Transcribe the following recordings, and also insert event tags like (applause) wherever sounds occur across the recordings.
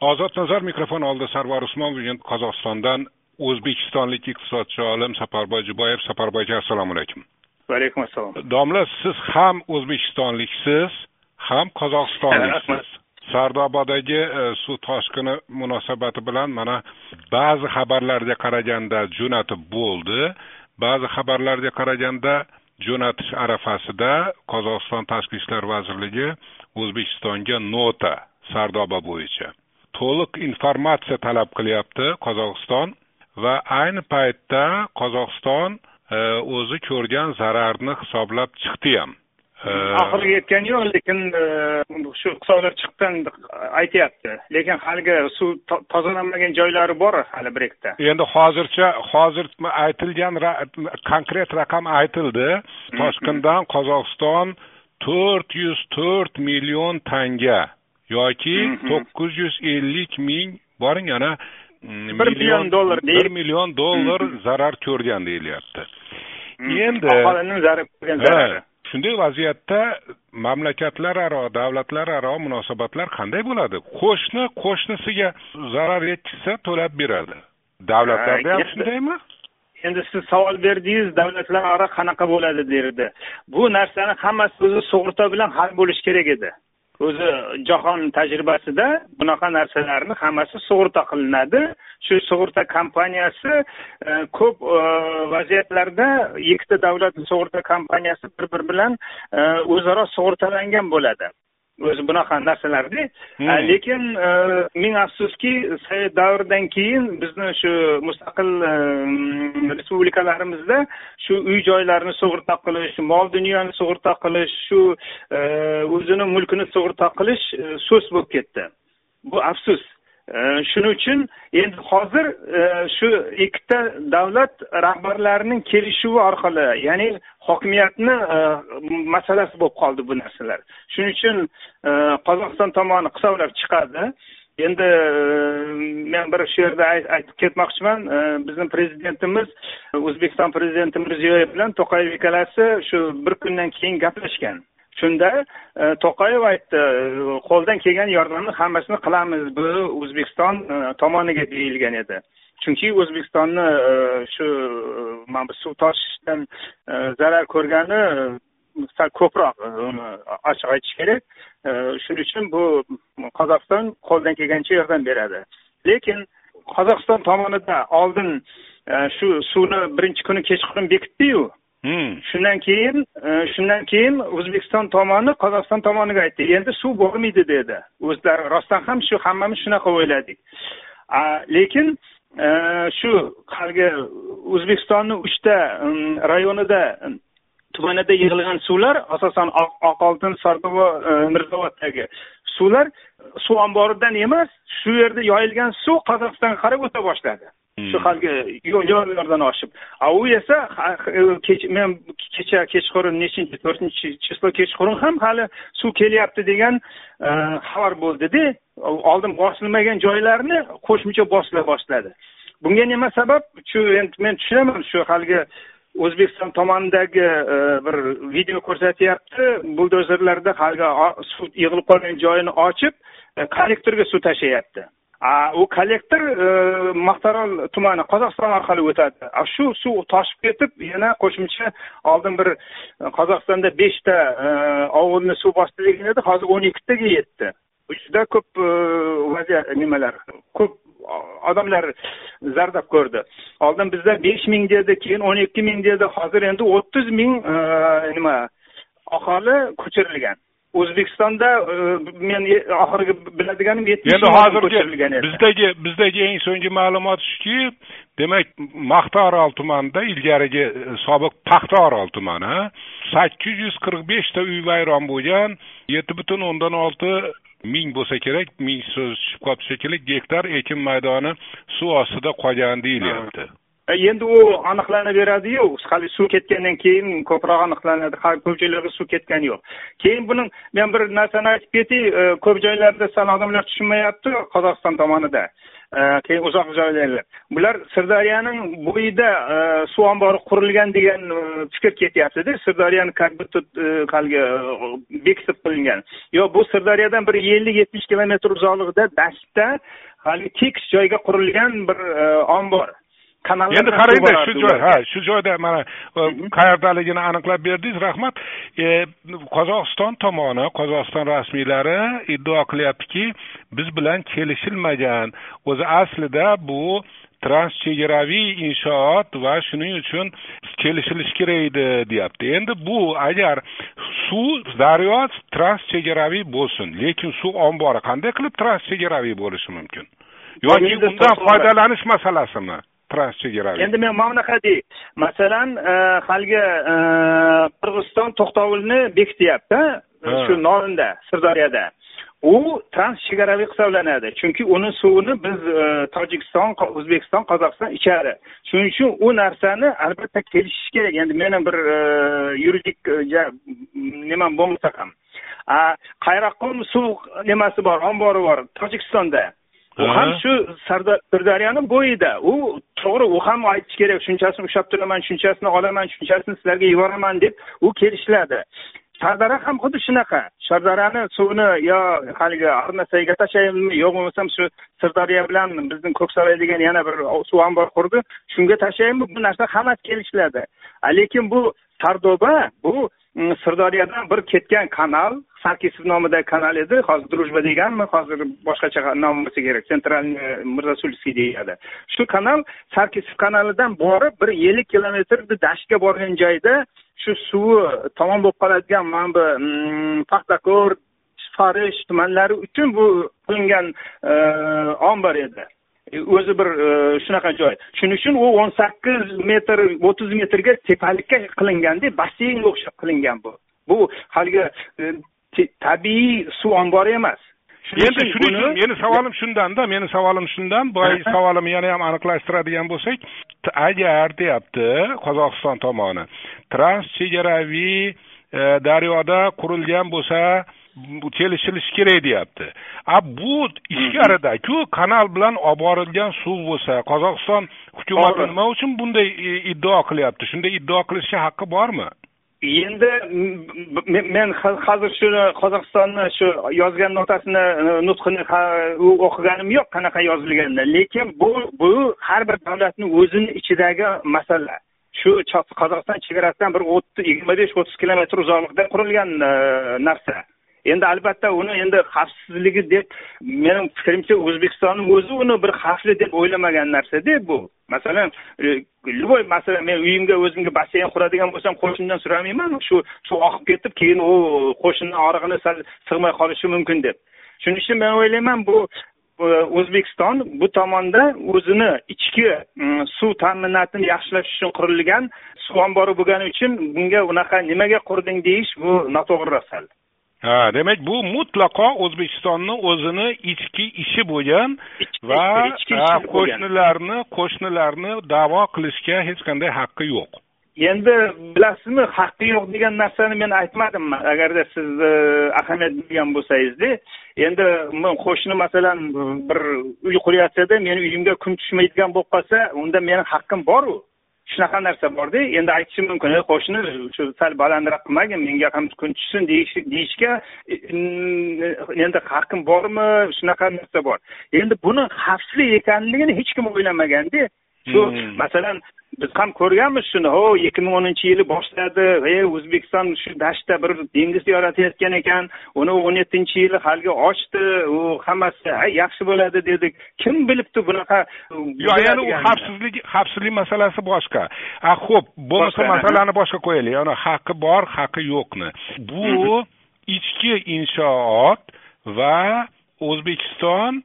ozod nazar mikrofon oldida sarvar usmonov bugun qozog'istondan o'zbekistonlik iqtisodchi olim safarboy juboyev. Aka assalomu alaykum. Va alaykum assalom. Domla siz ham o'zbekistonliksiz ham qozog'istonliksiz. (laughs) Sardobadagi e, suv toshqini munosabati bilan mana ba'zi xabarlarga qaraganda jo'natib bo'ldi. Ba'zi xabarlarga qaraganda jo'natish arafasida qozog'iston tashqi ishlar vazirligi o'zbekistonga nota sardoba bo'yicha to'liq informatsiya talab qilyapti qozog'iston va ayni paytda qozog'iston e, o'zi ko'rgan zararni hisoblab chiqdi ham e, oxiriga yetgani yo'q lekin e, shu hisoblar chiqqan aytyapti. Lekin haligi suv tozalanmagan joylari bor hali bir ikkita endi hozircha hozir aytilgan konkret raqam aytildi. Toshqindan qozog'iston to'rt yuz to'rt million tanga yoki to'qqiz yuz ellik ming boring ana bir million dollar bir million dollar zarar ko'rgan deyilyapti. Endi aholini zarar ko'rgan zarari. Shunday vaziyatda mamlakatlararo davlatlararo munosabatlar qanday bo'ladi? Qo'shni qo'shnisiga zarar yetkazsa to'lab beradi. Davlatlarda ham shundaymi? Endi siz savol berdingiz davlatlararo qanaqa bo'ladi derdi. Bu narsani hammasi o'zi sug'urta bilan hal bo'lishi kerak edi o'zi jahon tajribasida bunaqa narsalarni hammasi sug'urta qilinadi. Shu sug'urta kompaniyasi e, ko'p e, vaziyatlarda ikkita davlat sug'urta kompaniyasi bir biri bilan e, o'zaro sug'urtalangan bo'ladi. O'zi bunaqa narsalarda hmm. lekin e, ming afsuski sovet davridan keyin bizni shu mustaqil e, respublikalarimizda shu uy joylarni sug'urta qilish mol dunyoni sug'urta qilish shu e, o'zini mulkini sug'urta qilish so'z bo'lib ketdi. Bu afsus shuning uchun endi hozir e, shu ikkita davlat rahbarlarining kelishuvi orqali ya'ni hokimiyatni e, masalasi bo'lib qoldi bu narsalar. Shuning uchun e, qozog'iston tomoni hisoblab chiqadi. Endi men bir shu yerda aytib ketmoqchiman. Bizni prezidentimiz o'zbekiston prezidenti mirziyoyev bilan to'qayev ikkalasi shu bir kundan keyin gaplashgan. Shunda e, to'qayev aytdi qo'ldan kelgan yordamni hammasini qilamiz bu o'zbekiston e, tomoniga deyilgan edi. Chunki o'zbekistonni e, shu mana bu suv toshishdan zarar ko'rgani sal ko'proq uni ochiq aytish kerak. Shuning uchun bu qozog'iston qo'ldan kelgancha yordam beradi. Lekin qozog'iston tomonida oldin shu suvni birinchi kuni kechqurun bekitdiyu Hmm. shundan keyin e, shundan keyin o'zbekiston tomoni qozog'iston tomoniga aytdi. Endi suv bo'lmaydi dedi. O'zlari rostdan ham shu hammamiz shunaqa o'yladik. Lekin e, shu haligi o'zbekistonni uchta rayonida tumanida yig'ilgan suvlar asosan oqoltin sardoba e, mirzaoboddagi suvlar suv omboridan emas shu yerda yoyilgan suv qozog'istonga qarab o'ta boshladi. Shu holga haligi yo'llardan oshib. A u esa e, men kecha kechqurun nechinchi to'rtinchi число kechqurun ham hali suv kelyapti degan e, xabar bo'ldida oldin bosilmagan joylarni qo'shimcha bosila boshladi. Bunga nima sabab? Shu endi men tushunaman shu haligi o'zbekiston tomonidagi e, bir video ko'rsatyapti. Buldozerlarda haligi suv yig'ilib qolgan joyini ochib kollektorga suv tashlayapti. U kollektor e, maqtarol tumani qozog'iston orqali o'tadi. Shu suv toshib ketib yana qo'shimcha oldin bir e, qozog'istonda beshta e, ovulni suv bosdi degan edi. Hozir o'n ikkitaga yetdi. Juda ko'p e, vaziyat nimalar? Ko'p odamlar zardab ko'rdi. Oldin bizda besh ming dedi keyin o'n ikki ming dedi hozir endi o'ttiz ming nima aholi ko'chirilgan. O'zbekistonda e, men oxirgi biladiganim yetti endi hozirgi bizdagi bizdagi eng so'nggi ma'lumot shuki demak maqtaorol tumanida ilgarigi e, sobiq paxtaorol tumani sakkiz yuz qirq beshta uy vayron bo'lgan yetti butun o'ndan olti ming bo'lsa kerak ming so'z tushib qolibdi shekilli gektar ekin maydoni suv ostida qolgan deyilyapti E, endi u aniqlanaveradiyu hali suv ketgandan keyin ko'proq aniqlanadi. Ko'p joylarga suv ketgani yo'q. Keyin buni men bir narsani aytib ketay e, ko'p joylarda sal odamlar tushunmayapti qozog'iston tomonida. E, keyin uzoq joylarda. Bular sirdaryoning bo'yida suv ombori qurilgan degan fikr ketyaptida. Sirdaryoni как будто haligi bekitib qilingan. Yo'q bu sirdaryodan bir ellik yetmish kilometr uzoqlikda dastda haligi tekis joyga qurilgan bir ombor. Endi qarangda shu joy ha shu joyda mana qayerdaligini aniqlab berdingiz rahmat. Qozog'iston tomoni qozog'iston rasmiylari iddao qilyaptiki biz bilan kelishilmagan. O'zi aslida bu transchegaraviy inshoot va shuning uchun kelishilishi kerak edi deyapti. Endi bu agar suv daryo transchegaraviy bo'lsin lekin suv ombori qanday qilib transchegaraviy bo'lishi mumkin? Yoki undan foydalanish masalasimi transchegaraviy endi men mana bunaqa dey masalan haligi qirg'iziston to'xtovulni bekityapti shu norinda sirdaryoda. U transchegaraviy hisoblanadi chunki uni suvini biz tojikiston o'zbekiston qozog'iston ichadi. Shuning uchun u narsani albatta kelishish kerak. Endi meni bir yuridik nimam bo'lmasa ham. Qayroqqum suv nimasi bor ombori bor tojikistonda u ham shu sirdaryoni bo'yida. U to'g'ri u ham aytishi kerak shunchasini ushlab turaman shunchasini olaman shunchasini sizlarga yuboraman deb u kelishiladi. Shardara ham xuddi shunaqa. Shardarani suvini yo haligi arnasaga tashlaymizmi yo'q bo'lmasam shu sirdaryo bilan bizning ko'ksaroy degan yana bir suv ombori qurdi shunga tashlaymi bu narsa hammasi kelishiladi. Lekin bu sardoba bu Mm, sirdaryodan bir ketgan kanal sarkisov nomidagi kanal edi. Hozir дружба deganmi? Hozir boshqacha nom bo'lsa kerak. Sentralniy eh, mirzasulskiy deyiladi. Shu kanal sarkisov kanalidan borib bir ellik kilometrni dashtga borgan joyda shu suvi tomon bo'lib qoladigan mana bu mm, paxtakor farish tumanlari uchun bu qilingan eh, ombor edi. O'zi bir shunaqa joy. Shuning uchun u o'n sakkiz metr o'ttiz metrga tepalikka qilinganda basseynga o'xshab qilingan bu. Bu haligi tabiiy suv ombori emas. Endi shuning uchun meni savolim shundanda meni savolim shundan boyagi savolimni yana ham aniqlashtiradigan bo'lsak agar deyapti qozog'iston tomoni transchegaraviy daryoda qurilgan bo'lsa kelishilishi kerak deyapti. A bu ichkaridaku kanal bilan olib borilgan suv bo'lsa qozog'iston hukumati nima uchun bunday iddao qilyapti? Shunday iddao qilishga haqqi bormi? Endi men hozir shuni qozog'istonni shu yozgan notasini nutqini o'qiganim yo'q qanaqa yozilganini lekin bu bu har bir davlatni o'zini ichidagi masala. Shu qozog'iston chegarasidan bir o'ttiz yigirma besh o'ttiz kilometr uzoqlikda qurilgan narsa endi albatta uni endi xavfsizligi deb mening fikrimcha o'zbekistonni o'zi uni bir xavfli deb o'ylamagan narsada bu. Masalan e, любой masalan men uyimga o'zimga basseyn quradigan bo'lsam qo'shnimdan so'ramayman shu suv oqib ketib keyin u qo'shnini og'rig'ini sal sig'may qolishi mumkin deb. Shuning uchun men o'ylayman bu o'zbekiston bu tomonda o'zini ichki mm, suv ta'minotini yaxshilash uchun qurilgan suv ombori bo'lgani uchun bunga unaqa nimaga qurding deyish bu noto'g'ri sal ha demak bu mutlaqo o'zbekistonni o'zini ichki ishi bo'lgan va qo'shnilarni qo'shnilarni da'vo qilishga hech qanday haqqi yo'q. Endi bilasizmi haqqi yo'q degan narsani men aytmadim agarda siz ahamiyat bergan bo'lsangizda endi qo'shni masalan bir uy quryapsada meni uyimga kun tushmaydigan bo'lib qolsa unda meni haqqim boru shunaqa narsa borda endi aytishim mumkin ey qo'shni shu sal balandroq qilmagin menga ham kun tushsin deyishga endi haqqim bormi shunaqa narsa bor. Endi buni xavfli ekanligini hech kim o'ylamaganda shu masalan biz ham ko'rganmiz shuni. Ho ikki ming o'ninchi yili boshladi. E o'zbekiston shu dashtda bir dengiz yaratayotgan ekan. Uni o'n yettinchi yili haligi ochdi. U hammasi yaxshi bo'ladi dedik. Kim bilibdi bunaqa yo'q endi u xavfsizlik xavfsizlik masalasi boshqa. A ho'p bo'lmasa masalani boshqa qo'yaylik. Ana haqqi bor haqqi yo'qni. Bu ichki inshoot va o'zbekiston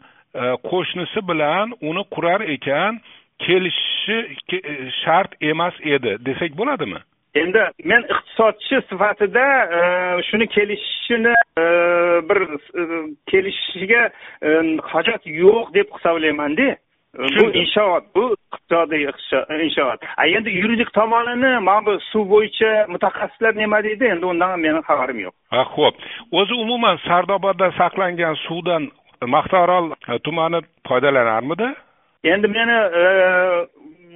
qo'shnisi bilan uni qurar ekan kelishishi shart emas edi. Desak bo'ladimi? Endi men iqtisodchi sifatida shuni kelishishini bir kelishishiga hojat yo'q deb hisoblaymanda. Bu inshoot bu iqtisodiy inshoot. A endi yuridik tomonini mana bu suv bo'yicha mutaxassislar nima deydi? Endi undan meni xabarim yo'q. Ha ho'p o'zi umuman sardobada saqlangan suvdan maqtaorol tumani foydalanarmidi endi meni e,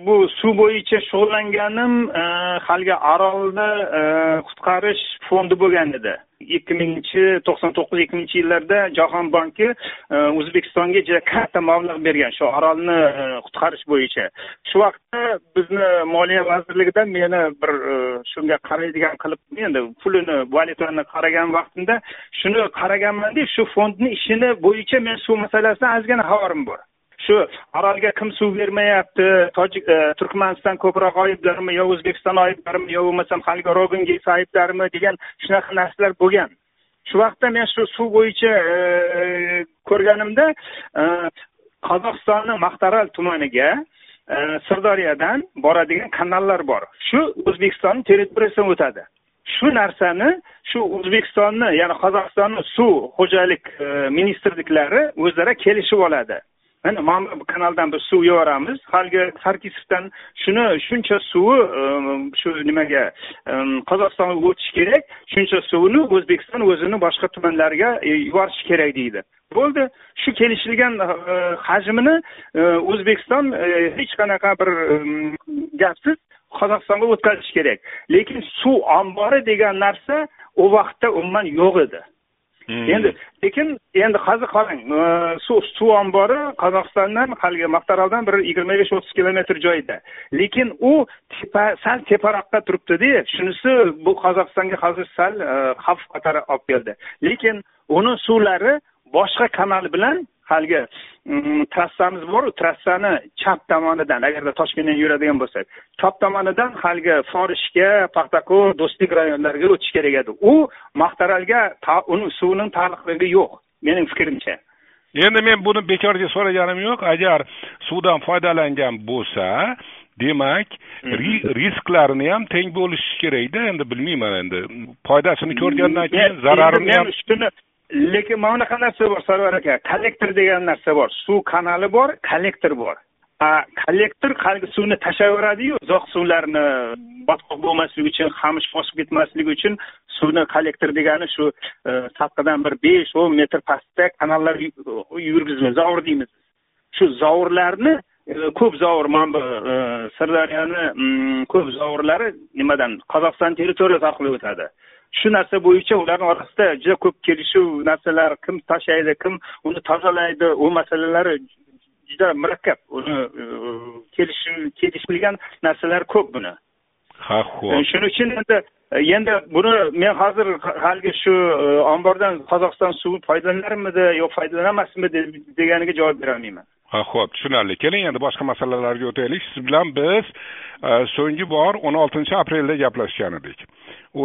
bu suv bo'yicha shug'ullanganim e, haligi orolni e, qutqarish fondi bo'lgan edi. Ikki mingchi to'qson to'qqiz ikki mingnchi yillarda jahon banki o'zbekistonga juda katta mablag' bergan shu orolni qutqarish bo'yicha. Shu vaqtda bizni moliya vazirligidan meni bir shunga qaraydigan qilib endi pulini valyutani qaragan vaqtimda shuni qaraganmanda shu fondni ishini bo'yicha men suv masalasidan ozgina xabarim bor. Shu orolga kim suv bermayapti? Tojik e, turkmaniston ko'proq oyiblarmi yo o'zbekiston oyiblarmi yo bo'lmasam haligi robingis aybdormi degan shunaqa narsalar bo'lgan. Shu vaqtda men shu suv bo'yicha e, ko'rganimda e, qozog'istonni maqtaral tumaniga sirdaryodan boradigan kanallar bor. Shu o'zbekistonni territoriyasidan o'tadi. Shu narsani shu o'zbekistonni ya'ni qozog'istonni suv xo'jalik ministrliklari o'zlari kelishib oladi. Mana mana bu kanaldan biz suv yuboramiz haligi sarkisovdan shuni shuncha suvi shu nimaga qozog'istonga o'tishi kerak. Shuncha suvni o'zbekiston o'zini boshqa tumanlariga yuborishi kerak deydi. Bo'ldi. Shu kelishilgan hajmini o'zbekiston hech qanaqa bir gapsiz qozog'istonga o'tkazish kerak. Lekin suv ombori degan narsa u vaqtda umuman yo'q edi. Hmm. endi lekin endi hozir qarang suv suv ombori qozog'istondan haligi maqtaroldan bir yigirma besh o'ttiz kilometr joyda lekin u tepa sal teparoqqa turibdida shunisi bu qozog'istonga hozir sal e, xavf qatori olib keldi. Lekin uni suvlari boshqa kanal bilan haligi trassamiz boru trassani chap tomonidan agarda toshkentdan yuradigan bo'lsak chap tomonidan haligi forishga paxtakor do'stlik rayonlariga o'tish kerak edi. U maqtaralga uni suvining taalluqligi yo'q mening fikrimcha. Endi men buni bekorga so'raganim yo'q. Agar suvdan foydalangan bo'lsa demak risklarini ham teng bo'lishi kerakda. Endi bilmayman endi. Foydasini ko'rgandan keyin zararini ham lekin mana bunaqa narsa bor sarvar aka. Kollektor degan narsa bor. Suv kanali bor kollektor bor. A kollektor haligi suvni tashlayveradiyu uzoq suvlarni botqoq bo'lmasligi uchun qamish bosib ketmasligi uchun suvni kollektor degani shu e, sathidan bir besh o'n metr pastda kanallar yurgizma zovur deymiz. Shu zovurlarni e, ko'p zovur mana bu e, sirdaryoni mm, ko'p zovurlari nimadan? Qozog'iston territoriyasi orqali o'tadi. Shu narsa bo'yicha ularni orasida juda ko'p kelishuv narsalar kim tashlaydi kim uni tozalaydi u masalalari juda murakkab. Uni kelishuv kelishilgan narsalar ko'p buni. Ha ho'p shuning uchun endi endi buni men hozir haligi shu ombordan qozog'iston suvi foydalanarmidi yo foydalanamasmidi deganiga javob berolmayman ha ho'p tushunarli. Keling endi boshqa masalalarga o'taylik. Siz bilan biz so'nggi bor o'n oltinchi aprelda gaplashgan edik.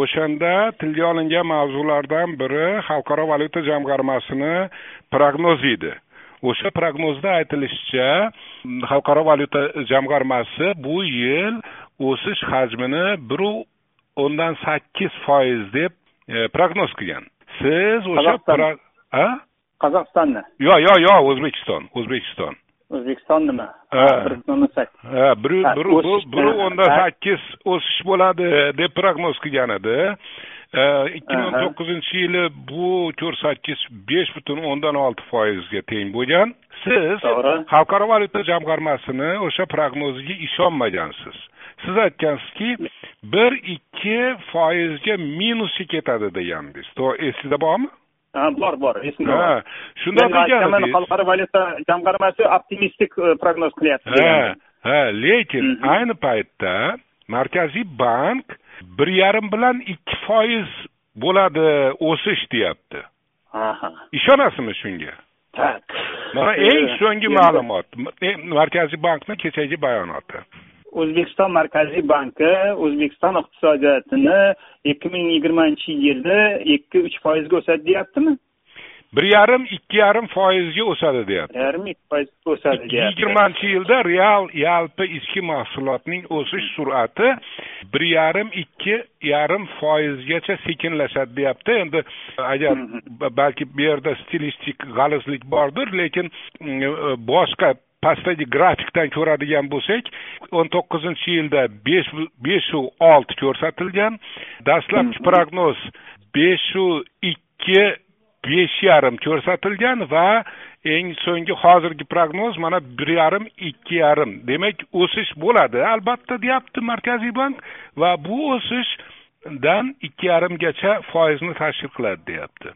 O'shanda tilga olingan mavzulardan biri xalqaro valyuta jamg'armasini prognozi edi. O'sha prognozda aytilishicha xalqaro valyuta jamg'armasi bu yil o'sish hajmini biru o'ndan sakkiz foiz deb prognoz qilgan. Siz o'sha qozog'istonni. Yo'q yo'q yo'q o'zbekiston o'zbekiston. O'zbekiston nima? Ha. Bir bir o'ndan sakkiz o'sish bo'ladi deb prognoz qilgan edi ikki ming o'n to'qqizinchi yili bu ko'rsatkich besh butun o'ndan olti foizga teng bo'lgan. Siz xalqaro valyuta jamg'armasini o'sha prognoziga ishonmagansiz. Siz aytgansizki bir ikki foizga minusga ketadi degandingiz esingizda bormi bor bor esimda ha shundoq degan xalqaro valyuta jamg'armasi optimistik prognoz qilyapti ha ha lekin ayni paytda markaziy bank bir yarim bilan ikki foiz bo'ladi o'sish deyapti. Ishonasizmi shunga? Mana eng so'nggi ma'lumot. Markaziy bankni kechagi bayonoti o'zbekiston markaziy banki o'zbekiston iqtisodiyotini ikki ming yigirmanchi yilda ikki uch foizga o'sadi deyaptimi? Bir yarim ikki yarim foizga o'sadi deyapti. Yarim ikki foizga o'sadi deyapti. yigirmanchi yilda real yalpi ichki mahsulotning o'sish sur'ati bir yarim ikki yarim foizgacha sekinlashadi deyapti. Endi agar balki bu yerda stilistik g'alizlik bordir lekin boshqa pastdagi grafikdan ko'radigan bo'lsak o'n to'qqizinchi yilda besh beshu olti ko'rsatilgan dastlabki prognoz beshu ikki besh yarim ko'rsatilgan va eng so'nggi hozirgi prognoz mana bir yarim ikki yarim demak o'sish bo'ladi albatta deyapti markaziy bank va bu o'sishdan ikki yarimgacha foizni tashkil qiladi deyapti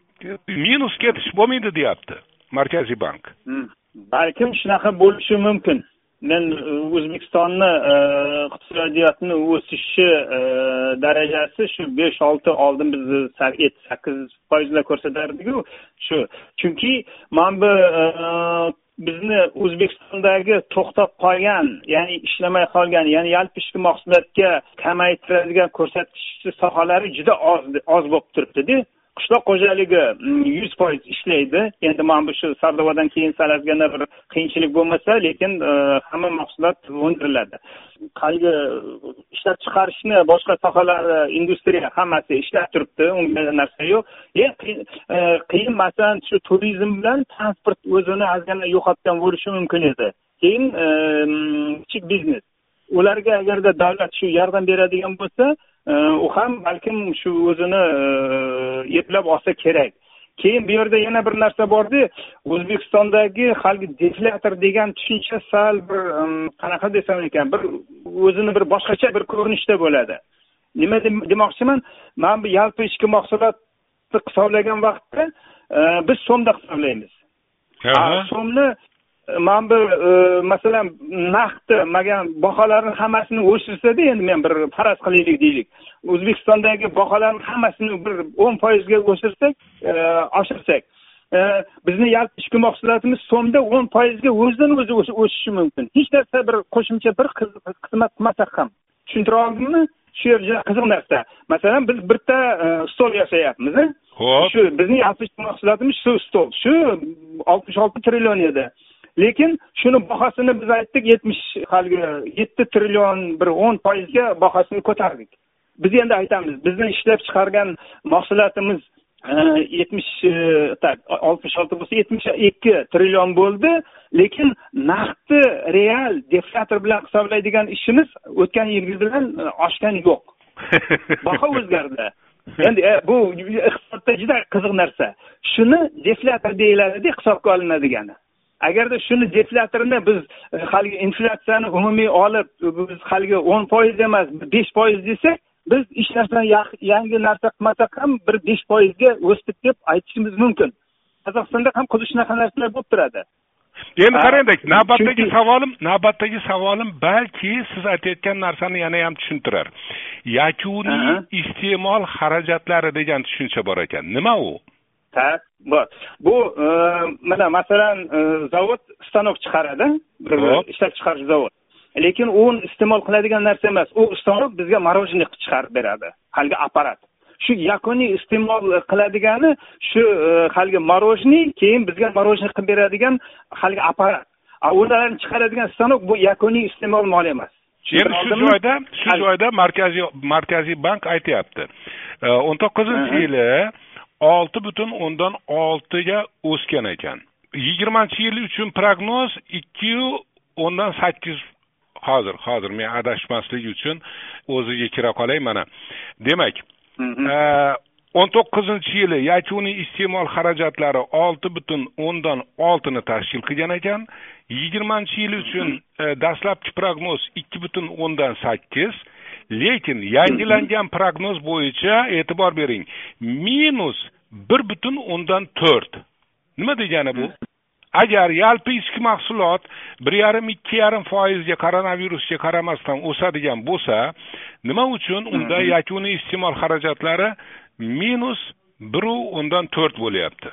minus ketish bo'lmaydi deyapti markaziy bank. Balkim shunaqa bo'lishi mumkin. Men e, o'zbekistonni e, iqtisodiyotni o'sishi e, darajasi shu besh olti oldin biz yetti sakkiz foizlar ko'rsatardiku. Shu. Chunki mana bu bizni o'zbekistondagi to'xtab qolgan ya'ni ishlamay qolgan ya'ni yalpi ichki mahsulotga kamaytiradigan ko'rsatkich sohalari juda oz oz bo'lib turibdida qishloq xo'jaligi mm, yuz foiz ishlaydi. Endi mana bu shu sardobadan keyin sal ozgina bir qiyinchilik bo'lmasa lekin e, hamma mahsulot o'ndiriladi haligi e, ishlab chiqarishni boshqa sohalari e, industriya hammasi ishlab turibdi unga narsa yo'q. Eng qiyin masalan shu turizm bilan transport o'zini ozgina yo'qotgan bo'lishi mumkin edi. Keyin kichik biznes. Ularga agarda davlat shu yordam beradigan bo'lsa u ham balkim shu o'zini e, eplab olsa kerak. Keyin bu yerda yana bir narsa borda o'zbekistondagi haligi deflyator degan tushuncha sal bir qanaqa desam ekan bir o'zini bir boshqacha bir ko'rinishda bo'ladi. Nima demoqchiman? Mana bu yalpi ichki mahsulotni hisoblagan vaqtda e, biz so'mda hisoblaymiz. So'mni mana bu e, masalan naqdni magan baholarni hammasini o'chirsada endi men bir faraz qilaylik deylik. O'zbekistondagi baholarni hammasini bir o'n foizga e, oshirsak e, bizni yalpi ichki mahsulotimiz so'mda o'n foizga o'zidan o'zi o'sishi mumkin. Hech narsa bir qo'shimcha bir xizmat qilmasak ham. Tushuntira oldimmi shu yer juda qiziq narsa. Masalan biz bitta stol yasayapmiz ho'p shu bizni yalpi ichki mahsulotimiz shu stol shu oltmish olti trillion edi lekin shuni bahosini biz aytdik yetmish haligi yetti trillion bir o'n foizga bahosini ko'tardik. Biz endi aytamiz bizni ishlab chiqargan mahsulotimiz e, yetmish e, oltmish olti bo'lsa yetmish ikki trillion bo'ldi. Lekin naqdni real deflyator bilan hisoblaydigan ishimiz o'tgan yilgi bilan e, oshgani yo'q. (laughs) Baho o'zgardi. Endi bu iqtisodda juda qiziq narsa. Shuni deflyator deyiladida hisobga olinadigani agarda shuni deflyatorini biz e, haligi inflyatsiyani umumiy olib biz haligi o'n foiz emas besh foiz desak biz hech narsani yangi narsa qilmasak ham bir besh foizga o'sdik deb aytishimiz mumkin. Qozog'istonda ham xuddi shunaqa narsalar bo'lib turadi. Endi qarangda navbatdagi savolim navbatdagi savolim balki siz aytayotgan narsani yana ham tushuntirar. Yakuniy iste'mol xarajatlari degan tushuncha bor ekan. Nima u tak bor. Bu e, mana masalan e, zavod stanok chiqaradi. Bir ishlab chiqarish zavod. Lekin u iste'mol qiladigan narsa emas. U stanok bizga мороженое chiqarib beradi. Haligi apparat. Shu yakuniy iste'mol qiladigani shu e, haligi мороженое keyin bizga мороженое qilib beradigan haligi apparat. Ularni chiqaradigan stanok bu yakuniy iste'mol mol emas. Endi shu joyda shu joyda markaziy markaziy bank aytyapti. O'n to'qqizinchi yili olti butun o'ndan oltiga o'sgan ekan. Yigirmanchi yil uchun prognoz ikkiyu o'ndan sakkiz hozir. Hozir men adashmaslik uchun o'ziga kira qolay mana. Demak e, o'n to'qqizinchi yili yakuniy iste'mol xarajatlari olti butun o'ndan oltini tashkil qilgan ekan. Yigirmanchi yil uchun e, dastlabki prognoz ikki butun o'ndan sakkiz lekin yangilangan prognoz bo'yicha e'tibor bering minus bir butun o'ndan to'rt nima degani bu agar yalpi ichki mahsulot bir yarim ikki yarim foizga koronavirusga qaramasdan o'sadigan bo'lsa nima uchun unda yakuniy iste'mol xarajatlari minus biru o'ndan to'rt bo'lyapti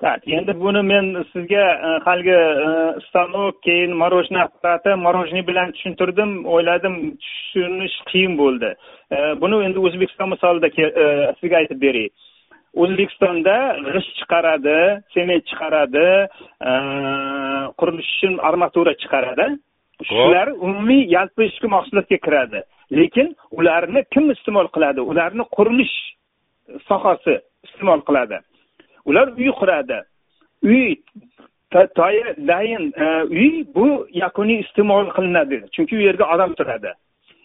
так endi buni men sizga e, haligi e, stanok keyin мороженое apparati мороженое bilan tushuntirdim o'yladim tushunish qiyin bo'ldi. E, buni endi o'zbekiston misolida sizga aytib beray o'zbekistonda g'isht chiqaradi sement chiqaradi qurilish uchun armatura chiqaradi. Shular umumiy yalpi ichki mahsulotga kiradi. Lekin ularni kim iste'mol qiladi? Ularni qurilish sohasi iste'mol qiladi. Ular uy quradi. Uy dayin e, uy bu yakuniy iste'mol qilinadi. Chunki u yerga odam turadi.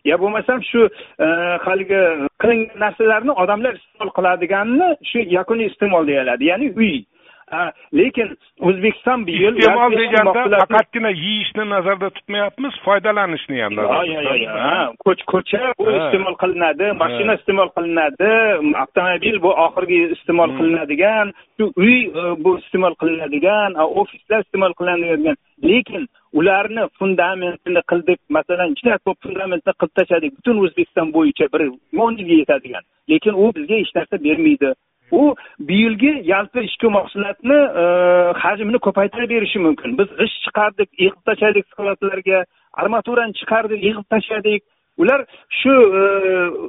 Yo bo'lmasam shu e, haligi qilingan narsalarni odamlar iste'mol qiladiganini shu yakuniy iste'mol deyiladi. Ya'ni uy. Lekin o'zbekiston bu yil iste'mol deganda faqatgina yeyishni nazarda tutmayapmiz foydalanishni ham nazarda ko'cha bu iste'mol qilinadi mashina iste'mol qilinadi avtomobil bu oxirgi iste'mol qilinadigan shu uy e, bu iste'mol qilinadigan ofislar iste'mol qilinadigan. Lekin ularni fundamentini qildik masalan juda ko'p fundamentni qilib tashladik butun o'zbekiston bo'yicha bir o'n yilga yetadigan. Lekin u bizga hech narsa bermaydi u bu yilgi yalpi ichki mahsulotni e, hajmini ko'paytirib berishi mumkin. Biz g'isht chiqardik yig'ib tashladik skladlarga armaturani chiqardik yig'ib tashladik ular shu e,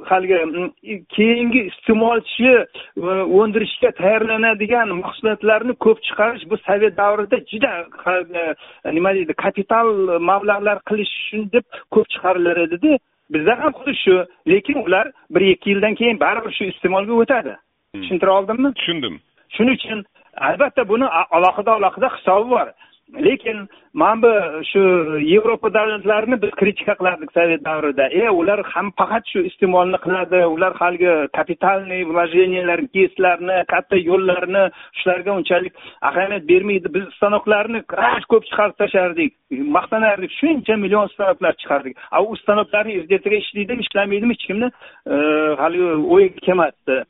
haligi keyingi iste'molchi e, o'ndirishga tayyorlanadigan mahsulotlarni ko'p chiqarish bu sovet davrida juda nima deydi kapital mablag'lar qilish uchun deb ko'p chiqarilar edida. Bizda ham xuddi shu lekin ular bir ikki yildan keyin baribir shu iste'molga o'tadi. Tushuntira oldimmi? Tushundim. Shuning uchun albatta buni alohida alohida hisobi bor. Lekin mana bu shu yevropa davlatlarini biz kritika qilardik sovet davrida. E ular ham faqat shu iste'molni qiladi ular haligi kapitalniy вложениялар geslarni katta yo'llarni shularga unchalik ahamiyat bermaydi. Biz stanoklarni ko'p chiqarib tashlardik maqtanardik shuncha million stanoklar chiqardik. A u stanoklarni ertaga ishlaydimi ishlamaydimi hech kimni e, haligi o'yiga kelmasdi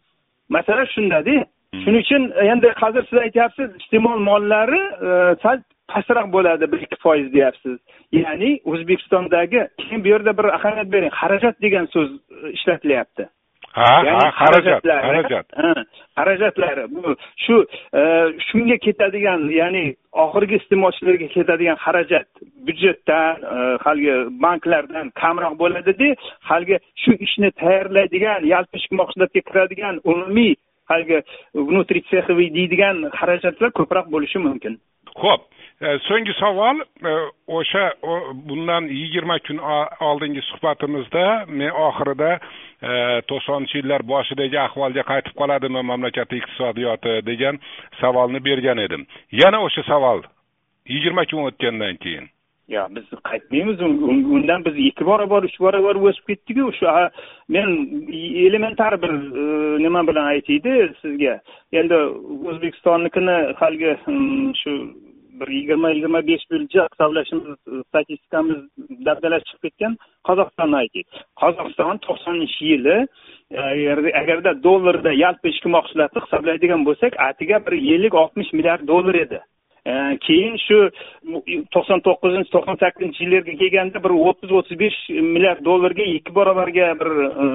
masala shundada hmm. shuning uchun endi hozir siz aytyapsiz iste'mol mollari e, sal pastroq bo'ladi bir ikki foiz deyapsiz. Ya'ni o'zbekistondagi keyin bu yerda bir ahamiyat bering xarajat degan so'z e, ishlatilyapti ha ha xarajat xarajat. Xarajatlari bu shu e, shunga ketadigan ya'ni oxirgi iste'molchilarga ketadigan xarajat byudjetdan haligi banklardan kamroq bo'ladida haligi shu ishni tayyorlaydigan yalpi ichki mahsulotga kiradigan umumiy haligi внутри цеховый deydigan xarajatlar ko'proq bo'lishi mumkin ho'p e, so'nggi savol e, o'sha bundan yigirma kun oldingi suhbatimizda men oxirida e, to'qsoninchi yillar boshidagi ahvolga qaytib qoladimi mamlakat iqtisodiyoti degan savolni bergan edim. Yana o'sha savol yigirma kun o'tgandan keyin. Yo biz qaytmaymiz undan biz ikki barobar uch barobar o'sib ketdiku shu men elementar bir e, nima bilan aytaydi sizga. Endi o'zbekistonnikini haligi hmm, shu bir yigirma yigirma besh yilcha hisoblashimiz statistikamiz dabdalasi chiqib ketgan qozog'istonni aytaylik. Qozog'iston to'qsoninchi yili e, agarda dollarda yalpi ichki mahsulotni hisoblaydigan bo'lsak atiga bir ellik oltmish milliard dollar edi. Keyin shu to'qson to'qqizinchi to'qson sakkizinchi yillarga kelganda bir o'ttiz o'ttiz besh milliard dollarga ikki barobarga bir e,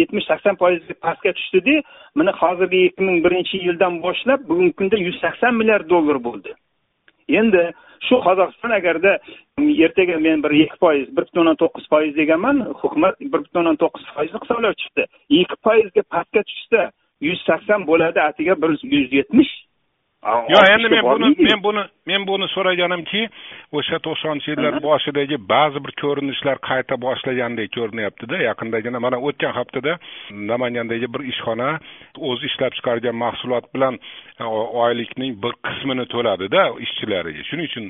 yetmish sakson foizga pastga tushdida mana hozirgi ikki ming birinchi yildan boshlab bugungi kunda yuz sakson milliard dollar bo'ldi. Endi shu qozog'iston agarda ertaga men bir ikki foiz bir butun o'ndan to'qqiz foiz deganman hukumat bir butun o'ndan to'qqiz foizni hisoblab chiqdi. Ikki foizga pastga tushsa yuz sakson bo'ladi atiga bir yuz yetmish yo'q endi men buni men buni men buni so'raganimki o'sha to'qsoninchi yillar boshidagi ba'zi bir ko'rinishlar qayta boshlagandek ko'rinyaptida yaqindagina mana o'tgan haftada namangandagi bir ishxona o'zi ishlab chiqargan mahsulot bilan e, oylikning bir qismini to'ladida ishchilariga shuning uchun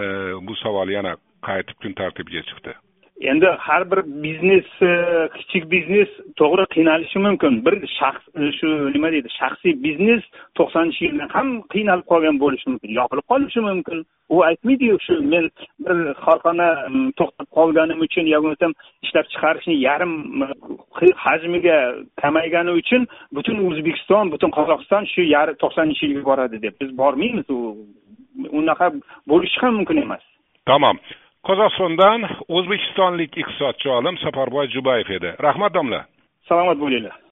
e, bu savol yana qaytib kun tartibiga chiqdi endi har bir biznes e, kichik biznes to'g'ri qiynalishi mumkin. Bir shaxs e, shu nima deydi shaxsiy biznes to'qsoninchi yildan ham qiynalib qolgan bo'lishi mumkin yopilib qolishi mumkin. U aytmaydiyu shu men bir korxona to'xtab qolganim uchun yo bo'lmasam ishlab chiqarishni yarim hajmiga kamaygani uchun butun o'zbekiston butun qozog'iston shu yarim to'qsoninchi yilga boradi deb. Biz bormaymiz u unaqa bo'lishi ham mumkin emas. Tamom qozog'istondan o'zbekistonlik iqtisodchi olim safarboy jubayev edi. Rahmat domla. Salomat bo'linglar.